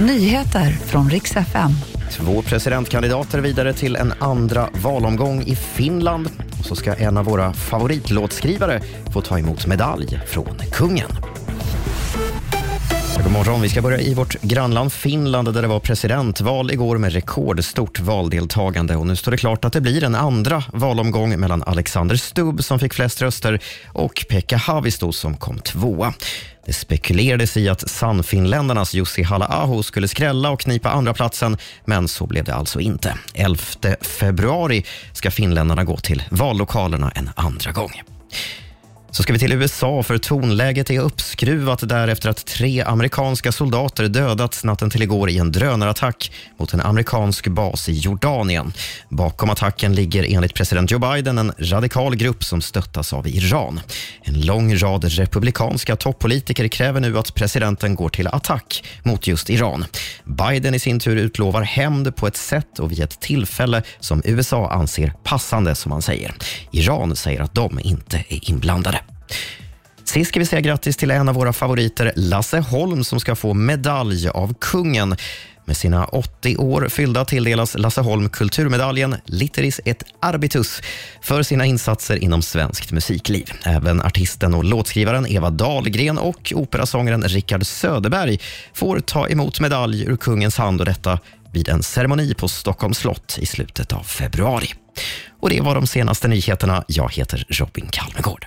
Nyheter från riks FM. Två presidentkandidater vidare till en andra valomgång i Finland. Och så ska en av våra favoritlåtskrivare få ta emot medalj från kungen. God morgon. Vi ska börja i vårt grannland Finland där det var presidentval igår med rekordstort valdeltagande. Och nu står det klart att det blir en andra valomgång mellan Alexander Stubb som fick flest röster och Pekka Haavisto som kom tvåa. Det spekulerades i att Sannfinländarnas Jussi halla skulle skrälla och knipa andra platsen, men så blev det alltså inte. 11 februari ska finländarna gå till vallokalerna en andra gång. Så ska vi till USA, för tonläget är uppskruvat därefter att tre amerikanska soldater dödats natten till igår i en drönarattack mot en amerikansk bas i Jordanien. Bakom attacken ligger enligt president Joe Biden en radikal grupp som stöttas av Iran. En lång rad republikanska toppolitiker kräver nu att presidenten går till attack mot just Iran. Biden i sin tur utlovar hämnd på ett sätt och vid ett tillfälle som USA anser passande, som han säger. Iran säger att de inte är inblandade. Sist ska vi säga grattis till en av våra favoriter, Lasse Holm, som ska få medalj av kungen. Med sina 80 år fyllda tilldelas Lasse Holm kulturmedaljen Litteris et Arbitus för sina insatser inom svenskt musikliv. Även artisten och låtskrivaren Eva Dahlgren och operasångaren Rickard Söderberg får ta emot medalj ur kungens hand och detta vid en ceremoni på Stockholms slott i slutet av februari. Och Det var de senaste nyheterna. Jag heter Robin Kalmegård.